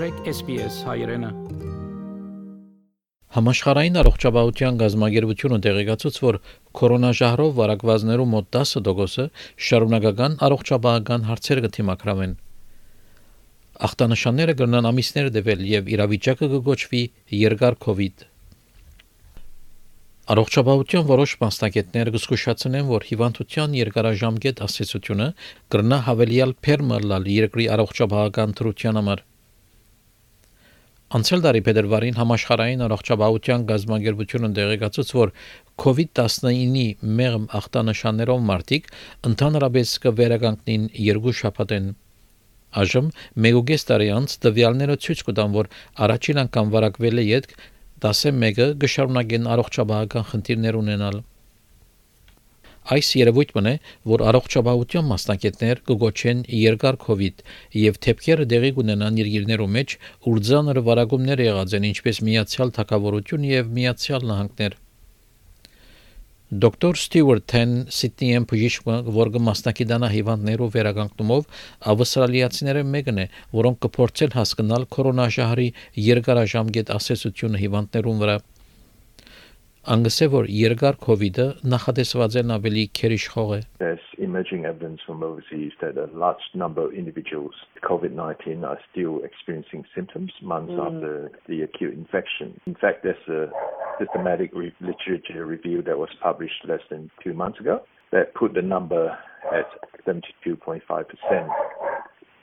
մտրեք SPS հայրենը։ Համաշխարհային առողջապահության գազագերբությունը տեղեկացուց, որ կորոնաժահրով վարակվածներու մոտ 10%-ը շարունակական առողջապահական հարցեր կթիմակրավեն։ Ախտանշանները կգնան ամիսներ դեպել եւ իրավիճակը կգոչվի երկար կոവിഡ് Առողջապահության որոշ մասնակիցներ կզգուշացնեն, որ հիվանդության երկարաժամկետ ասացությունը կրնա հավելյալ փերմը լալ երկրի առողջապահական թրության համար։ Անցյալ տարի փետրվարին համաշխարհային առողջապահության գազագերբությունը տեղեկացուց, որ COVID-19-ի մեղմ ախտանշաններով մարդիկ ընդհանրապես կվերականգնին երկու շաբաթեն Այժմ մեգուգես տարի անց տվյալները ցույց կտան, որ առաջին անգամ վարակվել է յետք 11-ը գշարունակեն առողջապահական խնդիրներ ունենալ։ Այս երևույթն է, որ առողջապահության մասնակիցներ կգոչեն երկար կոവിഡ് եւ թեփքերը դեղի կունենան երկիրներու մեջ, ուր ցաներ վարակումներ եղած են ինչպես միացյալ թակավորություն եւ միացյալ նահանգներ։ Դոկտոր Ստյուարտ Թեն Սիդնիեն բժիշկը, որ կմասնակցանա հիվանդներով վերականգնումով, ավստրալիացիները մեկն է, որոնք կփորձեն հասկանալ կորոնաժահրի երկարաժամկետ ասացությունը հիվանդներուն վրա։ Որ երկար նախատեսված են ավելի քերիշխող է։ There's emerging evidence from overseas that a large number of individuals with COVID-19 are still experiencing symptoms months mm. after the acute infection. In fact, there's a systematic re- literature review that was published less than 2 months ago that put the number at 72.5%.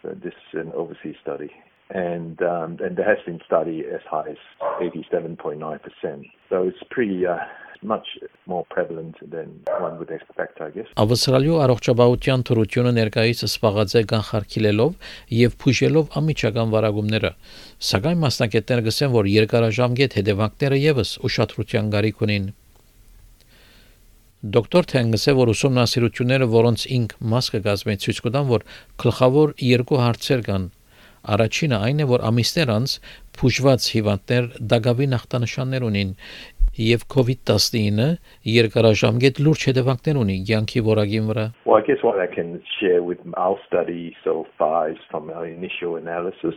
So this is an overseas study. And, um, and there has been study as high as 87.9%. So it's pretty uh, much more prevalent than one would expect, I guess. Ավստրալիո առողջապահության թրությունը ներկայիս սպաղած է կանխարգելելով եւ փուժելով ամիջական վարագումները։ Սակայն մասնակիցները գսեն, որ երկարաժամկետ հետևանքները եւս ուշադրության գարիք ունին։ Դոկտոր Թենգսը որ ուսումնասիրությունները, որոնց ինք մաս կգազմեն ցույց կտան, որ գլխավոր երկու հարցեր կան Առաջինը այն է, որ ամիսներ անց փուժված հիվանդներ դակավի նախտանշաններ ունին եւ COVID-19-ը երկարաժամկետ լուրջ հետևանքներ ունի յանքի որակին վրա։ Well, I guess what I can share with our study so far is from our initial analysis.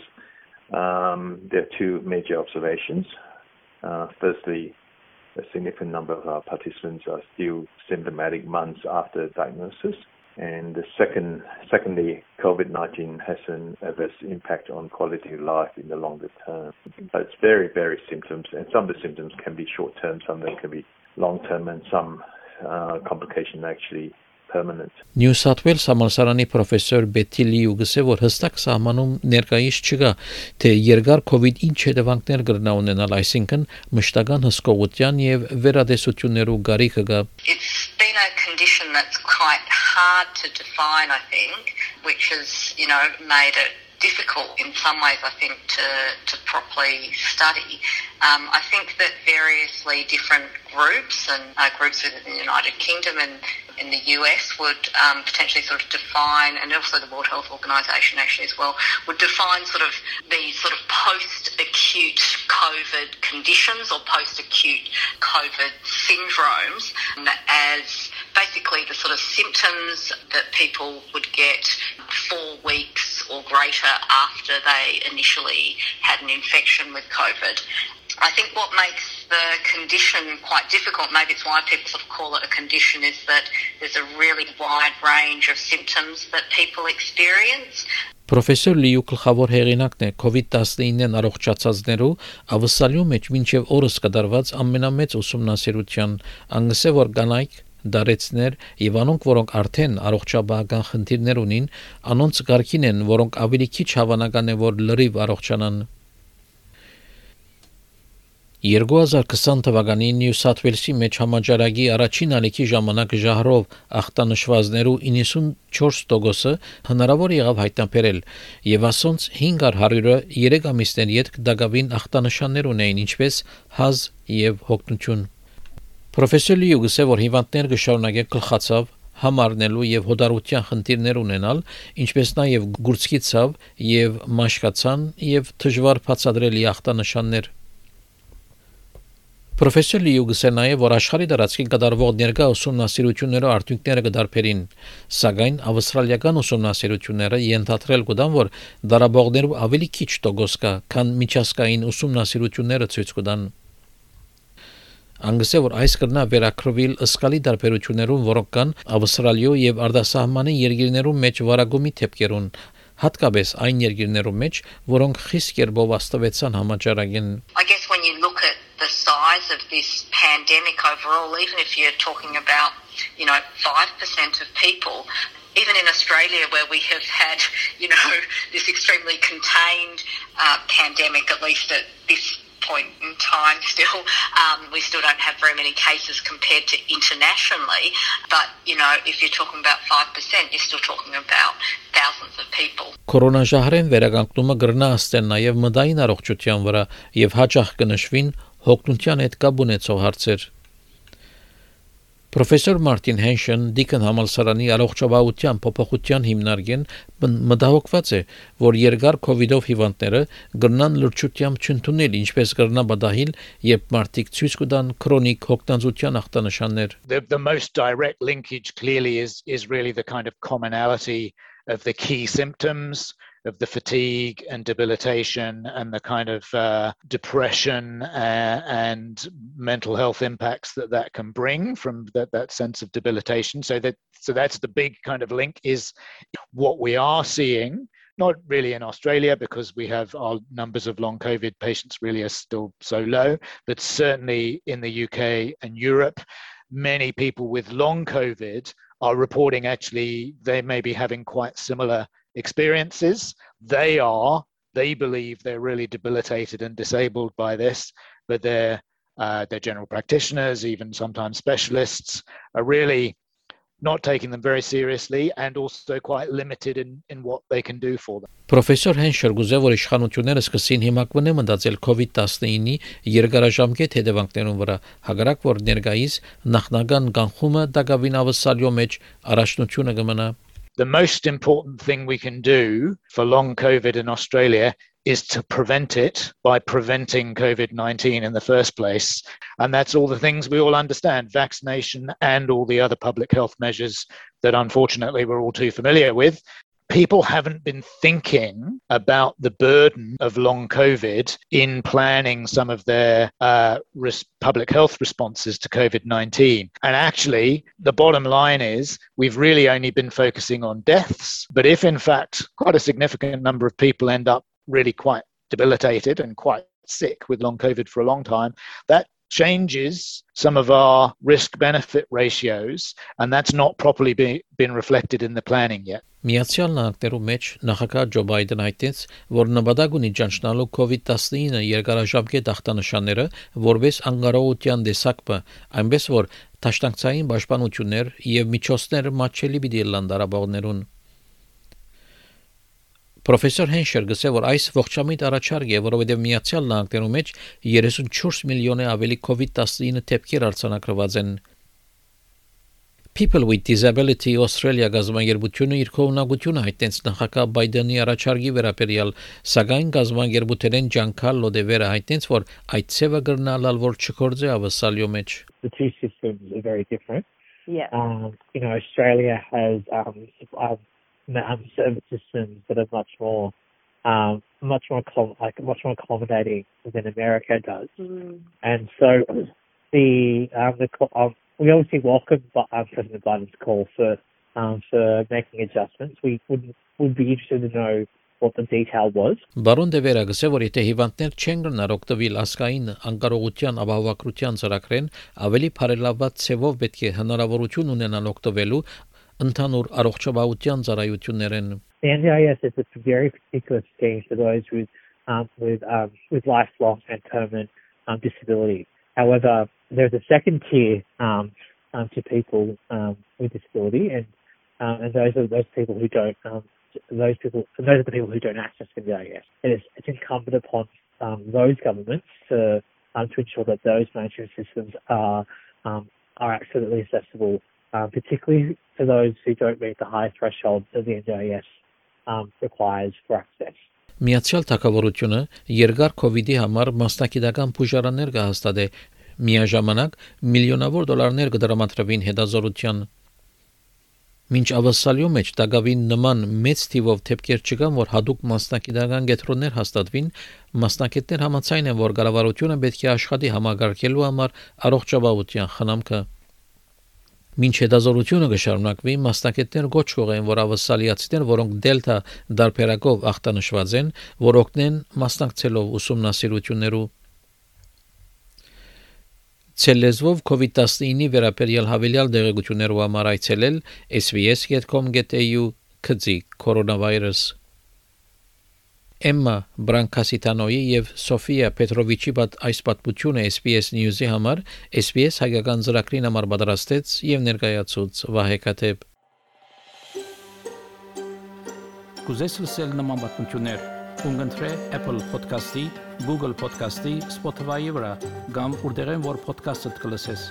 Um, there are two major observations. Uh, firstly, a significant number of our participants are still symptomatic months after diagnosis. And the second, secondly, COVID-19 has an adverse impact on quality of life in the longer term. So it's very, very symptoms, and some of the symptoms can be short-term, some of them can be long-term, and some uh, complications actually permanent. Նյու Սաթ Ուելս համալսարանի պրոֆեսոր Բեթի Լիու գսե որ հստակ սահմանում ներկայիս չկա թե երկար COVID ինչ հետևանքներ կրնա ունենալ, այսինքն մշտական հսկողության եւ վերադեսություններու գարիքը կա։ It's been a condition that's quite hard to define, I think, which has, you know, made it difficult in some ways, I think, to, to properly study. Um, I think that variously different groups and uh, groups within the United Kingdom and in the US would um, potentially sort of define, and also the World Health Organization actually as well, would define sort of the sort of post-acute COVID conditions or post-acute COVID syndromes as basically the sort of symptoms that people would get four weeks or greater after they initially had an infection with COVID. I think what makes the condition quite difficult, maybe it's why people sort of call it a condition, is that there's a really wide range of symptoms that people experience. Պրոֆեսոր Լիու գլխավոր հեղինակն է COVID-19-ն առողջացածներու ավսալյու մեջ մինչև օրս կդարված ամենամեծ ուսումնասիրության անգսե որ կանայք դարեցներ եւ անոնք որոնք արդեն առողջապահական խնդիրներ ունին անոնց ղարքին են որոնք ավելի քիչ հավանական է որ լրիվ առողջանան 2020 թվականին Նյու Սաթ Ուելսի մեջ համաճարակի առաջին ալիքի ժամանակ ժահրով ախտանշվածներու 94%-ը հնարավոր եղավ հայտնաբերել եւ ասոնց 500-ը 3 ամիսներ յետք դակավին ախտանշաններ ունեին ինչպես հազ եւ հոգնություն Պրոֆեսոր Լյուգսը որ հիվանդներ կշարունակեն գլխացավ համարնելու եւ հոդարության խնդիրներ ունենալ, ինչպես նաեւ գուրցքի ցավ եւ մաշկացան եւ դժվար բացադրելի ախտանշաններ Պրոֆեսոր Լիուգսը նաև որ աշխարհի դարածքին կդարվող ներկա ուսումնասիրությունները արդյունքները կդարբերին, սակայն ավստրալիական ուսումնասիրությունները ենթադրել կդան, որ դարաբողներով ավելի քիչ տոկոս կա, քան միջազգային ուսումնասիրությունները ցույց կտան։ Անգսե որ այս կրնա վերակրվել ըսկալի դարբերություններում, որոնք կան Ավստրալիո եւ արտասահմանի երկրներում մեջ վարագումի թեփկերուն, հատկապես այն երկրներում մեջ, որոնք խիստ կերպով աստվեցան համաճարակին։ I guess size of this pandemic overall, even if you're talking about, you know, 5% of people, even in Australia where we have had, you know, this extremely contained uh, pandemic, at least at this point in time still. Um, we still don't have very many cases compared to internationally. But, you know, if you're talking about 5%, you're still talking about thousands of people. Կորոնաժահրեն վերականգնումը գրնա աստեն նաև մդային առողջության վրա եւ հաճախ կնշվին հոգնության հետ կապ ունեցող հարցեր։ Պրոֆեսոր Մարտին Հենշեն Դիկն համալսարանի առողջապահության փոփոխության հիմնարկեն մտահոգված է, որ երկար իդով հիվանդները գրնան լրջությամբ չընդունել ինչպես գրնա բադահիլ, երբ մարդիկ ցույց կտան քրոնիկ հոգնածության ախտանշաններ։ The, the most direct linkage clearly is is really the kind of commonality of the key symptoms of the fatigue and debilitation and the kind of uh, depression uh, and mental health impacts that that can bring from that, that sense of debilitation. So that so that's the big kind of link is what we are seeing. Not really in Australia because we have our numbers of long COVID patients really are still so low, but certainly in the UK and Europe, many people with long COVID are reporting actually they may be having quite similar experiences. They are, they believe they're really debilitated and disabled by this, but their uh, their general practitioners, even sometimes specialists, are really not taking them very seriously and also quite limited in, in what they can do for them. Պրոֆեսոր Հենշեր գուզե որ իշխանությունները սկսին հիմակվնե մտածել COVID-19-ի երկարաժամկետ հետևանքներուն վրա, հագարակ որ ներկայիս նախնական կանխումը դակավին ավսալյո մեջ առաջնությունը կմնա the most important thing we can do for long COVID in Australia is to prevent it by preventing COVID 19 in the first place. And that's all the things we all understand vaccination and all the other public health measures that unfortunately we're all too familiar with people haven't been thinking about the burden of long COVID in planning some of their uh, res- public health responses to COVID 19. And actually, the bottom line is we've really only been focusing on deaths. But if, in fact, quite a significant number of people end up really quite debilitated and quite sick with long COVID for a long time, that changes some of our risk benefit ratios and that's not properly be, been reflected in the planning yet. Միացյալ Նահանգներում մեջ նախագահ Ջո Բայդեն հայտնեց, որ նպատակ ունի ճանչնալու COVID-19 երկարաժամկետ ախտանշանները որպես անկարողության դեսակը, այնպես որ տաշտանցային պաշտպանություններ եւ միջոցներ մատչելի պիտի լան դարաբողներուն Պրոֆեսոր Հենշեր գսե որ այս ողջամիտ առաջարկ է, որովհետև Միացյալ Նահանգներում մեջ 34 միլիոն է ավելի COVID-19 դեպքեր արձանագրված են։ People with Disability Australia գազամագերբությունը իր կողմնակությունը հայտնեց նախագահ Բայդենի առաջարկի վերաբերյալ, սակայն գազամագերբութերեն ջանքալ լոդևերը հայտնեց, որ այդ ցևը գրնալալ որ չկործե ավսալյո մեջ։ The two systems are very different. Yeah. Um, you know, Australia has um, um, service systems that are much more um, much more like much more accommodating than America does. Mm. And so the um, the um, we obviously welcome um, President Biden's call for um, for making adjustments. We would would be interested to know what the detail was. Բարոն Դևերը գսե որ եթե հիվանդներ չեն գնար օգտվել ասկային անկարողության ապահովագրության ծրագրեն, ավելի բարելաված ցևով պետք է հնարավորություն ունենան օգտվելու ընդհանուր առողջապահության ծառայություններն The NDIS is a very particular scheme for those with um, with um, with lifelong and permanent um, disability. However, there's a second tier um, um, to people um, with disability, and um, and those are those people who don't um, those people those are the people who don't access NDIS. And it's, it's incumbent upon um, those governments to um, to ensure that those management systems are um, are absolutely accessible um, particularly for those who don't meet the high threshold that the NDIS um, requires for access. Միացյալ Թագավորությունը երկար կ ូវ իդի համար մասնակիտական բուժարաններ կհաստատե Միաժամանակ միլիոնավոր դոլարներ կդրամատրվին հետազորության Մինչ ավասալյո մեջ դակավին նման մեծ թիվով թեփքեր չկան, որ հadoop մասնակիտական գետրոններ հաստատվին, մասնակիցներ համաձայն են, որ կառավարությունը պետք է աշխատի համագարկելու համար առողջապահության խնամքը Մինչ հետազորությունը կշարունակվի, մասնակիցներ գոչ կողեն, որ ավասալիացիներ, որոնք դելտա դարբերակով ախտանշված են, որ օգնեն մասնակցելով ուսումնասիրություններու Ցելեզվով COVID-19-ի վերաբերյալ հավելյալ դեղեցություններով համար այցելել sbs.com.au քծի կորոնավիրուս Էմմա Բրանկասիտանոյի եւ Սոֆիա Պետրովիչի բաց այս պատմությունը SPS News-ի համար SPS հայկական ծրագրին համար պատրաստեց եւ ներկայացուց Վահե Կաթեփ Կուզես լսել նման պատմություններ կընտրե Apple Podcast-ի, Google Podcast-ի, Spotify-ի վրա, կամ որտեղեն որ podcast-ը կլսես